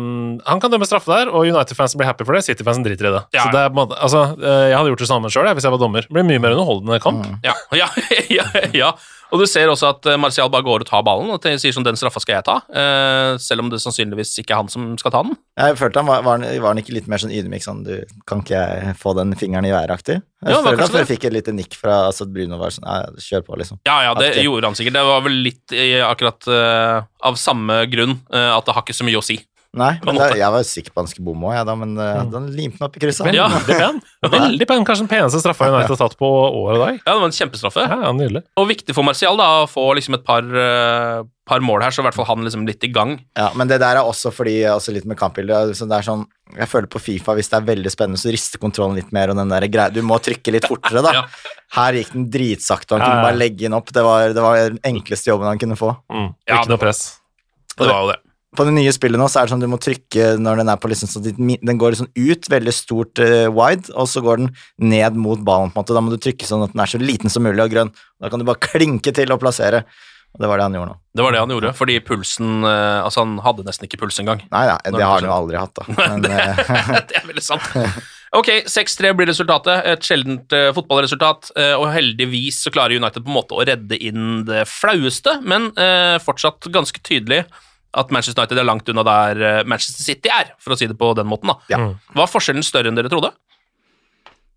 han kan dømme straffe der, og United-fansen blir happy for det. City-fansen driter i det. Ja. Så det er altså, eh, jeg hadde gjort det samme sjøl hvis jeg var dommer. Det blir mye mer underholdende kamp. Ja, ja, ja, ja. Og du ser også at eh, Martial bare går og tar ballen og sier sånn 'den straffa skal jeg ta', uh, selv om det sannsynligvis ikke er han som skal ta den. Jeg følte han var, var, han, var han ikke litt mer sånn ydmyk, sånn du, kan ikke jeg få den fingeren i været-aktig? Jeg Ja, kanskje at jeg fikk et lite nikk fra altså, Bruno var sånn kjør på, liksom. Ja, ja, det Aktiv. gjorde han sikkert. Det var vel litt akkurat uh, av samme grunn, uh, at det har ikke så mye å si. Nei, men da, jeg var sikker på han skulle bomme òg, jeg da, men uh, han limte den opp i krysset. Ja. veldig pen. Veldig pen. Kanskje den peneste straffa United har tatt på år og dag. Ja, det var en kjempestraffe. Ja, ja, nydelig. Og viktig for Martial da, å få liksom et par, eh, par mål her, så i hvert fall han liksom litt i gang. Ja, men det der er også fordi også litt med kampbildet det er sånn, Jeg føler på Fifa, hvis det er veldig spennende, så rister kontrollen litt mer, og den der greia Du må trykke litt fortere, da. Ja. Her gikk den dritsakte, og han kunne bare legge den opp. Det var, det var den enkleste jobben han kunne få. Mm. Ja, Ikke noe press. Det var jo det. På det nye spillet nå så er det sånn du må trykke når den er på liksom så Den går liksom ut, veldig stort uh, wide, og så går den ned mot ballen, på en måte. Da må du trykke sånn at den er så liten som mulig og grønn. Da kan du bare klinke til og plassere. Og det var det han gjorde nå. Det var det han gjorde, fordi pulsen uh, Altså, han hadde nesten ikke puls engang. Nei Når det har han jo aldri hatt, da. Men det, det er veldig sant. Ok, 6-3 blir resultatet. Et sjeldent uh, fotballresultat. eh, og heldigvis så klarer United på en måte å redde inn det flaueste, men eh, fortsatt ganske tydelig at Manchester United er langt unna der eh, Manchester City er, for å si det på den måten. da. Ja. Var forskjellen større enn dere trodde?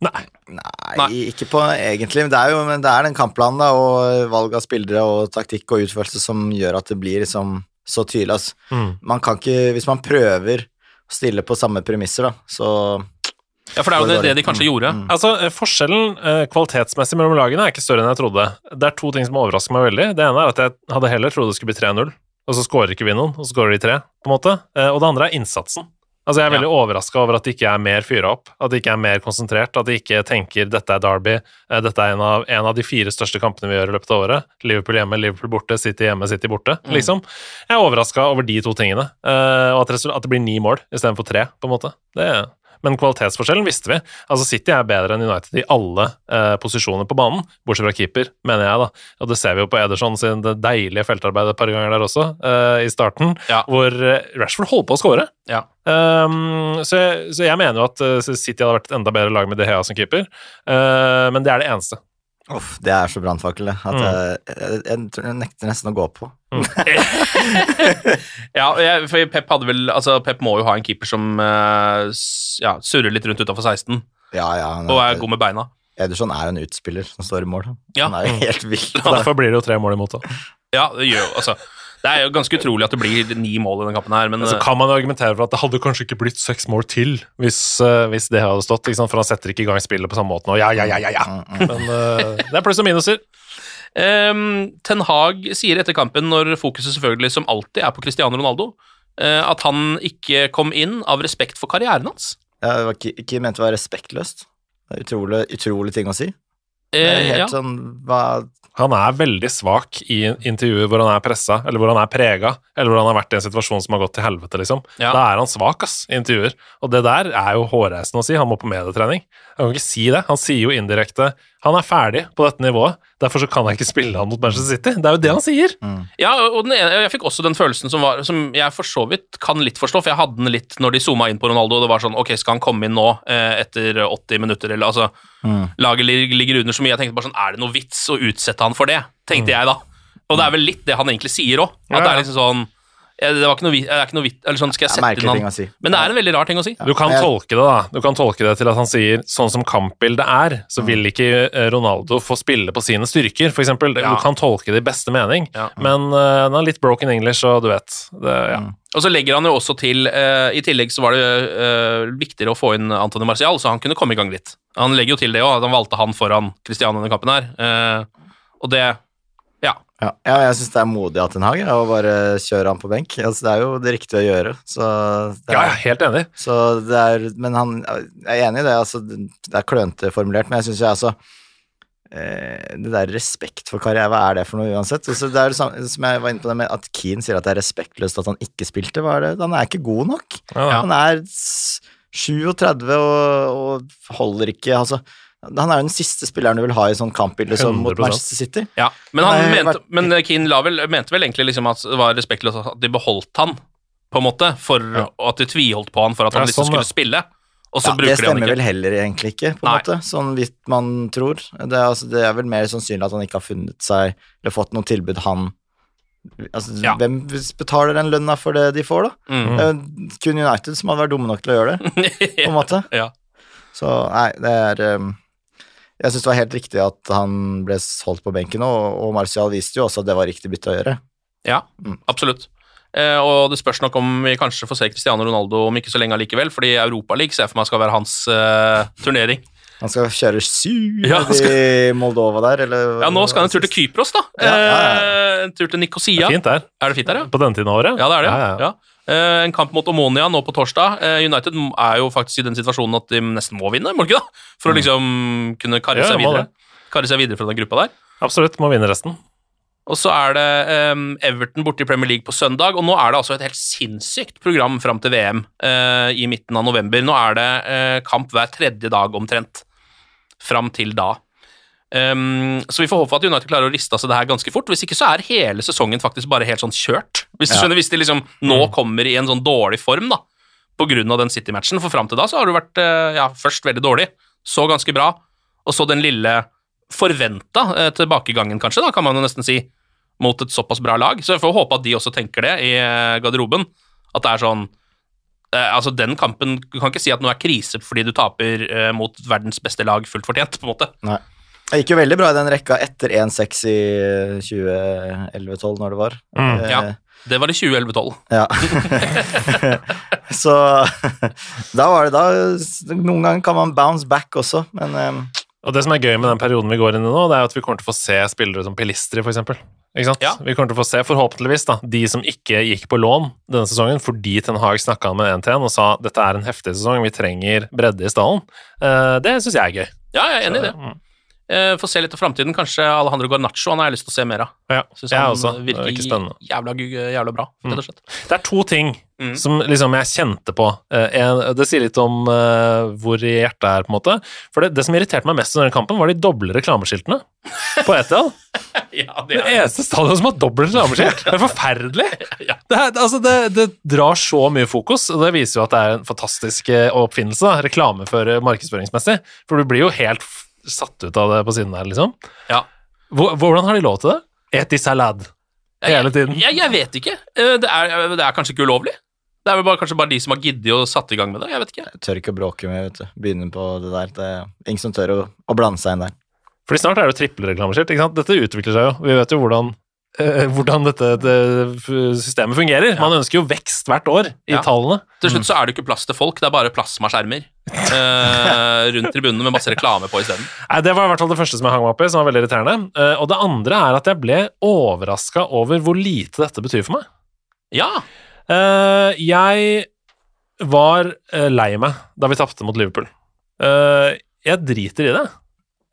Nei. Nei, Nei. ikke på egentlig. Men det er jo men det er den kampplanen da, og valg av spillere og taktikk og utførelse som gjør at det blir liksom så tydelig. Altså. Mm. Man kan ikke, hvis man prøver å stille på samme premisser, da, så Ja, for det er jo Det det, de kanskje gjorde. Mm. Altså, Forskjellen eh, kvalitetsmessig mellom lagene er ikke større enn jeg trodde. Det er to ting som overrasker meg veldig. Det ene er at jeg hadde heller trodd det skulle bli 3-0, og så skårer ikke vi noen, og så skårer de tre, på en måte. Eh, Og det andre er innsatsen. Altså, Jeg er veldig overraska over at de ikke er mer fyra opp, at de ikke er mer konsentrert, at de ikke tenker dette er Derby, eh, dette er en av, en av de fire største kampene vi gjør i løpet av året. Liverpool hjemme, Liverpool borte, City hjemme, City borte. Mm. liksom. Jeg er overraska over de to tingene, eh, og at, det blir ni mål istedenfor tre, på en måte. Det men kvalitetsforskjellen visste vi. Altså City er bedre enn United i alle eh, posisjoner på banen, bortsett fra keeper, mener jeg, da. Og det ser vi jo på Ederson sin deilige feltarbeid et par ganger der også, eh, i starten, Ja. hvor eh, Rashford holdt på å skåre. Ja. Um, så, jeg, så jeg mener jo at eh, City hadde vært et enda bedre lag med De Gea som keeper, uh, men det er det eneste. Uff, det er så brannfakkel, det. At Mm. jeg, jeg, jeg, nekter nesten å gå på. Ja, jeg, for Pep hadde vel Altså, Pep må jo ha en keeper som eh, ja, surrer litt rundt utafor 16 Ja, ja. er, og er god med beina. Ederson er en utspiller som står i mål. han. Ja. Han er jo helt vill. Derfor blir det jo tre mål imot. Da. Ja, det gjør jo altså Det er jo ganske utrolig at det blir ni mål i denne kampen her, men Så eh, kan man jo argumentere for at det hadde kanskje ikke blitt seks mål til hvis, uh, hvis det hadde stått, for han setter ikke i gang spillet på samme måte nå. Ja, ja, ja, ja, ja. Mm, mm. Men uh, det er pluss og minuser. Um, Ten Hag sier etter kampen, når fokuset selvfølgelig som alltid er på Cristiano Ronaldo, uh, at han ikke kom inn av respekt for karrieren hans. Ja, det var ikke, ikke ment å være respektløst. Det er utrolig, utrolig ting å si. Det er helt ja. sånn hva, Han er veldig svak i intervjuer hvor han er pressa, eller hvor han er prega, eller hvor han har vært i en situasjon som har gått til helvete, liksom. Ja. Da er han svak, ass, i intervjuer. Og det der er jo hårreisende å si. Han må på medietrening. Han kan ikke si det. Han sier jo indirekte han er ferdig på dette nivået, derfor så kan jeg ikke spille han mot Manchester City. Det er jo det han sier. Ja, og den ene, jeg fikk også den følelsen som, var, som jeg for så vidt kan litt forstå, for jeg hadde den litt når de zooma inn på Ronaldo, og det var sånn Ok, skal han komme inn nå eh, etter 80 minutter, eller altså Laget ligger under så mye. Jeg tenkte bare sånn Er det noe vits å utsette han for det? Tenkte jeg da. Og det er vel litt det han egentlig sier òg. At Ja, det er liksom sånn eh, Det var ikke noe det er ikke noe vitt, Eller sånn, skal jeg sette merkelig inn ting han å si. Men det er en veldig rar ting å si. Du kan tolke det da, du kan tolke det til at han sier sånn som kampbildet er, så vil ikke eh, Ronaldo få spille på sine styrker, eksempel. Ja. Du kan tolke det i beste mening, Ja. men uh, han er litt broken English, og du vet. Det, ja. Og så legger han jo også til uh, I tillegg så var det uh, viktigere å få inn Antony Marcial, så han kunne komme i gang litt. Han legger jo til det òg, at han valgte han foran Christian i denne kampen her. Eh, og det. Ja, ja jeg syns det er modig av Ten Hag å bare kjøre han på benk. Altså, det er jo det riktige å gjøre. Så det ja, er, jeg er helt enig. Så det er, men han jeg er enig i det. Altså, det er klønete formulert, men jeg syns jo altså eh, Det der respekt for karriere, hva er det for noe uansett? Altså, det er det samme, som jeg var inne på det med at Keane sier at det er respektløst at han ikke spilte. Hva er det? Han er ikke god nok. Ja, Han er 37 og, og holder ikke Altså, han er jo den siste spilleren du vil ha i sånn kampbilde som mot 100%. Manchester City. ja. Men, han Nei, mente, men Keane Lavel mente vel egentlig liksom at det var respektløst at de beholdt han, på en måte, for Ja. og at de tviholdt på han for at han Ja, liksom sånn, skulle spille, og så Ja, det bruker de han stemmer vel heller egentlig ikke, på en Nei. måte, sånn vidt man tror. Det er, altså, det er vel mer sannsynlig at han ikke har funnet seg eller fått noe tilbud han altså, Ja. Hvem betaler den lønna for det de får, da? Mm. Det er kun United som hadde vært dumme nok til å gjøre det, på en måte. ja. Så nei, det er um, Jeg syns det var helt riktig at han ble solgt på benken, og, og Martial viste jo også at det var riktig bytte å gjøre. Ja, Mm. absolutt. Eh, og det spørs nok om vi kanskje får se Cristiano Ronaldo om ikke så lenge allikevel, fordi Europaligaen ser jeg for meg skal være hans eh, turnering. Han skal kjøre syv Ja, skal- i Moldova der, eller Ja, nå skal han en tur til Kypros, da. Ja, ja, ja. Eh, en tur til Nikosia. Fint der. Er det fint der, ja? På denne tiden av året. Ja, det er det. Ja, Ja, ja. En kamp mot Omonia nå på torsdag. Eh, United er jo faktisk i den situasjonen at de nesten må vinne, må de ikke da? For å liksom kunne karre Ja, seg videre. Karre seg videre fra den gruppa der. Absolutt, må vinne resten. Og så er det um, Everton borte i Premier League på søndag, og nå er det altså et helt sinnssykt program fram til VM uh, i midten av november. Nå er det uh, kamp hver tredje dag omtrent, fram til da. Em, så vi får håpe at United klarer å riste av seg det her ganske fort. Hvis ikke så er hele sesongen faktisk bare helt sånn kjørt. Hvis du Ja. skjønner, hvis de liksom nå kommer i en sånn dårlig form da, av den City-matchen, for fram til da så har det vært eh, ja, først veldig dårlig, så ganske bra, og så den lille forventa eh, tilbakegangen, kanskje, da, kan man jo nesten si, mot et såpass bra lag. Så jeg får håpe at de også tenker det i eh, garderoben. At det er sånn eh, Altså, den kampen Du kan ikke si at nå er krise fordi du taper eh, mot verdens beste lag fullt fortjent, på en måte. Nei. Det gikk jo veldig bra i den rekka etter 1-6 i 2011-12, når det var. Mm, Eh, ja. Det var i 2011-12. ja. Så da var det da Noen ganger kan man bounce back også, men eh, Og det som er gøy med den perioden vi går inn i nå, det er at vi kommer til å få se spillere som Pilistri, eksempel. Ikke sant? Ja. Vi kommer til å få se, forhåpentligvis, da, de som ikke gikk på lån denne sesongen fordi Ten Hag snakka med 1-1 og sa dette er en heftig sesong, vi trenger bredde i stallen. Eh, det syns jeg er gøy. Ja, jeg er enig i det. Mm. Eh, Få se litt av framtiden. Kanskje Alejandro Garnaccio han har jeg lyst til å se mer av. Ja, Synes jeg han også. Virker Ikke spennende. jævla, jævla bra, rett og slett. Det er to ting Mm. som liksom jeg kjente på. Uh, en, det sier litt om uh, hvor i hjertet er, på en måte. For det, det som irriterte meg mest under kampen, var de doble reklameskiltene på Etihad. Ja, det Det eneste stadion som har dobbelt reklameskilt! Det er forferdelig! Ja. Det, er, altså det, det drar så mye fokus, og det viser jo at det er en fantastisk oppfinnelse. da, Reklame for markedsføringsmessig. For du blir jo helt satt ut av det på siden der, liksom. Ja. Hvordan har de lov til det? Et i salad hele tiden. Jeg, jeg vet ikke. Eh, Det er, det er kanskje ikke ulovlig. Det er vel bare, kanskje bare de som har giddet og satt i gang med det. Jeg vet ikke. jeg tør ikke å bråke med, vet du. Begynne på det der. Det er ingen som tør å, å blande seg inn der. Fordi snart er det jo trippelreklameskilt. ikke sant? Dette utvikler seg jo. Vi vet jo hvordan, eh, hvordan dette det, systemet fungerer. Man ønsker jo vekst hvert år i Ja. tallene. Til slutt så er det ikke plass til folk, det er bare plasmaskjermer eh, rundt tribunene med masse reklame på isteden. Det var i hvert fall det første som jeg hang meg opp i, som var veldig irriterende. Eh, og det andre er at jeg ble overraska over hvor lite dette betyr for meg. Ja. Eh, jeg var eh, lei meg da vi tapte mot Liverpool. Eh, jeg driter i det.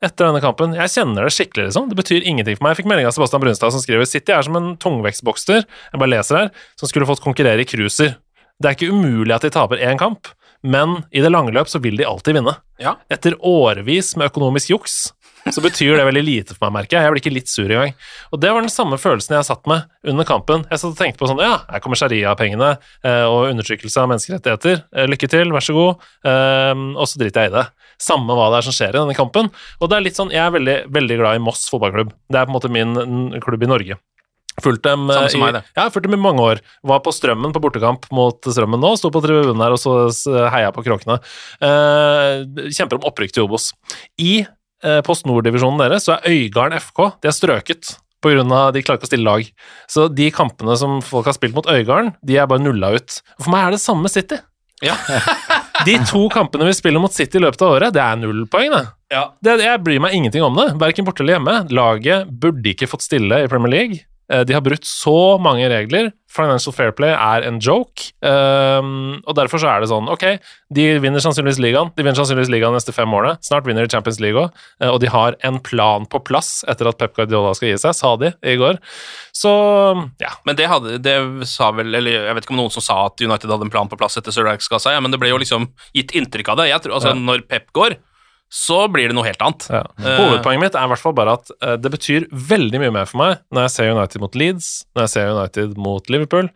Etter denne kampen. Jeg kjenner det skikkelig, liksom. Det betyr ingenting for meg. Jeg fikk melding av Sebastian Brunstad som skriver City er som en tungvektsbokser, jeg bare leser her, som skulle fått konkurrere i cruiser. Det er ikke umulig at de taper én kamp, men i det lange løp så vil de alltid vinne. Ja. Etter årevis med økonomisk juks så betyr det veldig lite for meg, merker jeg. Jeg blir ikke litt sur engang. Og det var den samme følelsen jeg satt med under kampen. Jeg satt og tenkte på sånn Ja, her kommer sharia-pengene eh, og undertrykkelse av menneskerettigheter. Eh, lykke til, vær så god. Eh, og så driter jeg i det. Samme hva det er som skjer i denne kampen. Og det er litt sånn Jeg er veldig, veldig glad i Moss fotballklubb. Det er på en måte min klubb i Norge. Fulgt dem, eh, i, meg, ja, fulgt dem i mange år. Var på Strømmen på bortekamp mot Strømmen nå. Sto på tribunen her og så heia på Kråkene. Eh, kjemper om opprykk til Obos. I eh, Post Nord-divisjonen deres så er Øygarden FK de er strøket på grunn av de klarer ikke å stille lag. Så de kampene som folk har spilt mot Øygarden, de er bare nulla ut. For meg er det samme City. Ja. De to kampene vi spiller mot City i løpet av året, det er null poeng, det. Ja. det. Jeg bryr meg ingenting om det, verken borte eller hjemme. Laget burde ikke fått stille i Premier League. Eh, De har brutt så mange regler. Financial Fair Play er en joke. Um, og derfor så er det sånn, ok, de vinner sannsynligvis ligaen. De vinner sannsynligvis ligaen de neste fem årene. Snart vinner de Champions League òg. Og de har en plan på plass etter at Pep Guardiola skal gi seg, sa de i går. Så ja. Men det, hadde, det sa vel Eller jeg vet ikke om noen som sa at United hadde en plan på plass etter Sir Alex ga seg, ja, men det ble jo liksom gitt inntrykk av det. Jeg tror, altså, Ja. Når Pep går, så blir det noe helt annet. Ja. Eh, Hovedpoenget mitt er i hvert fall bare at eh, det betyr veldig mye mer for meg når jeg ser United mot Leeds, når jeg ser United mot Liverpool,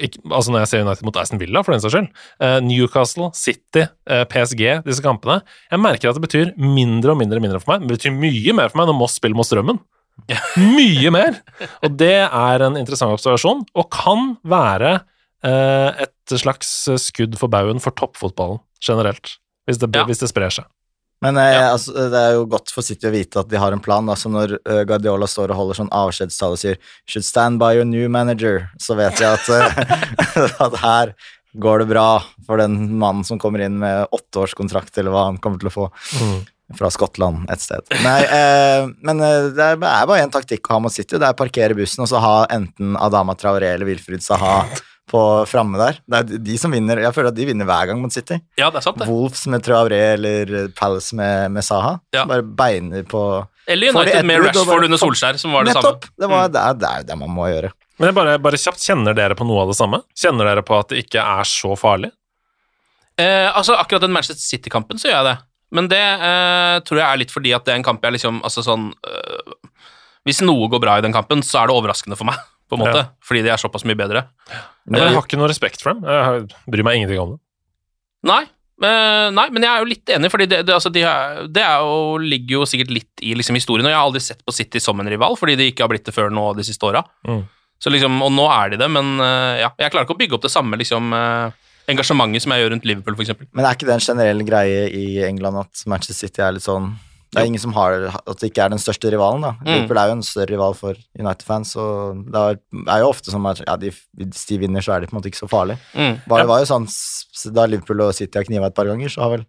ikke, altså når jeg ser United mot Aston Villa, for den saks skyld, eh, Newcastle, City, PSG, disse kampene. Jeg merker at det betyr mindre og mindre og mindre for meg. Det betyr mye mer for meg når Moss spiller mot Strømmen. Mye mer! Og det er en interessant observasjon, og kan være et slags skudd for baugen for toppfotballen generelt, hvis det, Ja. hvis det sprer seg. Men eh, Ja. altså, det er jo godt for City å vite at de har en plan. Altså Når uh, Guardiola står og holder sånn avskjedstall og sier 'should stand by your new manager', så vet jeg at, eh, at her går det bra for den mannen som kommer inn med åtteårskontrakt, eller hva han kommer til å få. Fra Skottland et sted. Nei, eh, men eh, det er bare én taktikk å ha mot City. Det er å parkere bussen og så ha enten Adama Traoré eller Wilfried Saha på framme der. Det er de som vinner. Jeg føler at de vinner hver gang mot City. Ja, det er sant, det. Wolves med Traoré eller Palace med, med Saha. Ja. Bare beiner på Eller United med Rashford under Solskjær, som var det Nettopp! samme. Det, var, det, er, det er det man må gjøre. Men jeg bare, bare kjapt, kjenner dere på noe av det samme? Kjenner dere på at det ikke er så farlig? Eh, altså, akkurat den Manchester City-kampen så gjør jeg det. Men det eh, tror jeg er litt fordi at det er en kamp jeg liksom Altså sånn øh, Hvis noe går bra i den kampen, så er det overraskende for meg, på en måte. Ja. Fordi de er såpass mye bedre. Men jeg har ikke noe respekt for dem. Jeg bryr meg ingenting om det. Nei, Uh, nei, men jeg er jo litt enig, for det, det, altså, de er, det er jo, ligger jo sikkert litt i liksom, historien. Og jeg har aldri sett på City som en rival, fordi de ikke har blitt det før nå de siste åra. Mm. Liksom, og nå er de det, men uh, ja, jeg klarer ikke å bygge opp det samme liksom, uh, engasjementet som jeg gjør rundt Liverpool, f.eks. Men er ikke det en generell greie i England at Manchester City er litt sånn Det er ingen som har At det ikke er den største rivalen, da. Mm. Liverpool er jo en større rival for United-fans, og det er, jo ofte sånn at ja, de, hvis de vinner, så er de på en måte ikke så farlige. Mm. Bare, Det var jo sånn da Liverpool og City har kniva et par ganger, så har vel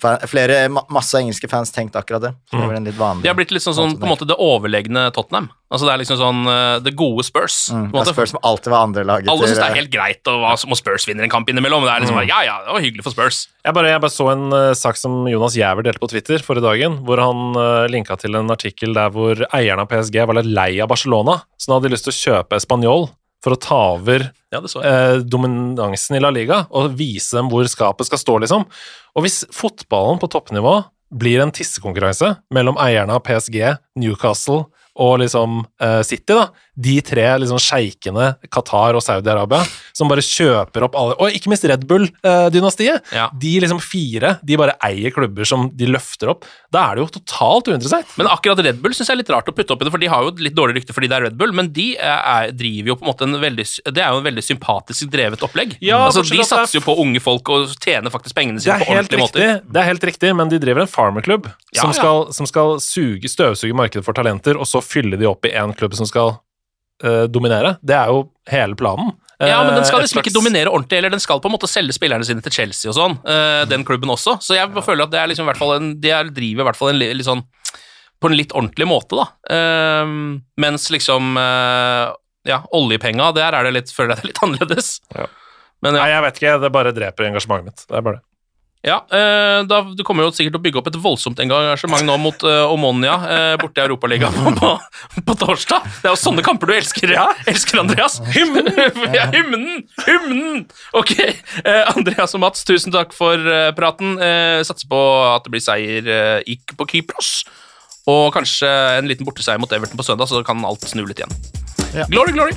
flere, masse engelske fans tenkt akkurat det. Så det var en litt vanlig De har blitt litt sånn, sånn på en måte det overlegne Tottenham. Altså Det er liksom sånn eh, det gode Spurs. Mm, det er Spurs som alltid var andre lag Alle syns det er helt greit å må Spurs vinner en kamp innimellom. Det er liksom Mm. bare, Ja, ja, det var hyggelig for Spurs. Jeg bare, jeg bare så en uh, sak som Jonas Giæver delte på Twitter forrige dagen, hvor han uh, linka til en artikkel der hvor eierne av PSG var litt lei av Barcelona, så nå hadde de lyst til å kjøpe Spanjol for å ta over Ja, eh, dominansen i La Liga og vise dem hvor skapet skal stå, liksom. Og hvis fotballen på toppnivå blir en tissekonkurranse mellom eierne av PSG, Newcastle og liksom eh, City, da, de tre liksom sjeikene, Qatar og Saudi-Arabia, som bare kjøper opp alle Og ikke minst Red Bull-dynastiet. Ja. De liksom fire, de bare eier klubber som de løfter opp. Da er det jo totalt uinteressant. Men akkurat Red Bull syns jeg er litt rart å putte opp i det, for de har jo litt dårlig rykte fordi det er Red Bull, men de er, driver jo på en måte en veldig Det er jo en veldig sympatisk drevet opplegg. Ja, altså, de er- satser jo på unge folk og tjener faktisk pengene sine på ordentlige riktig, måter. det er helt riktig, men de driver en farmerklubb Ja, som, skal, som skal suge, støvsuge markedet for talenter, og så fylle de opp i én klubb som skal eh, dominere. Det er jo hele planen. Ja, men den skal Eh, liksom ikke dominere ordentlig, eller den skal på en måte selge spillerne sine til Chelsea og sånn, eh, den klubben også. Så jeg føler at det er liksom i hvert fall en, de er, driver i hvert fall en litt sånn på en litt ordentlig måte, da. Ehm, mens liksom eh, Ja, oljepenga, der er det litt, føler jeg det er litt annerledes. Ja. Men ja. Nei, jeg vet ikke, det bare dreper engasjementet mitt. Det er bare det. Ja, eh, da, Du kommer jo sikkert til å bygge opp et voldsomt engasjement nå mot uh, Omonia uh, borte i Europaligaen på, på, på torsdag. Det er jo sånne kamper du elsker, ja. elsker Andreas. Hymnen! ja, hymnen! Hymnen! Ok, uh, Andreas og Mats, tusen takk for uh, praten. Satser på at det blir seier ikke på Kypros. Og kanskje en liten borteseier mot Everton på søndag, så kan alt snu litt igjen. Ja. Glory, glory!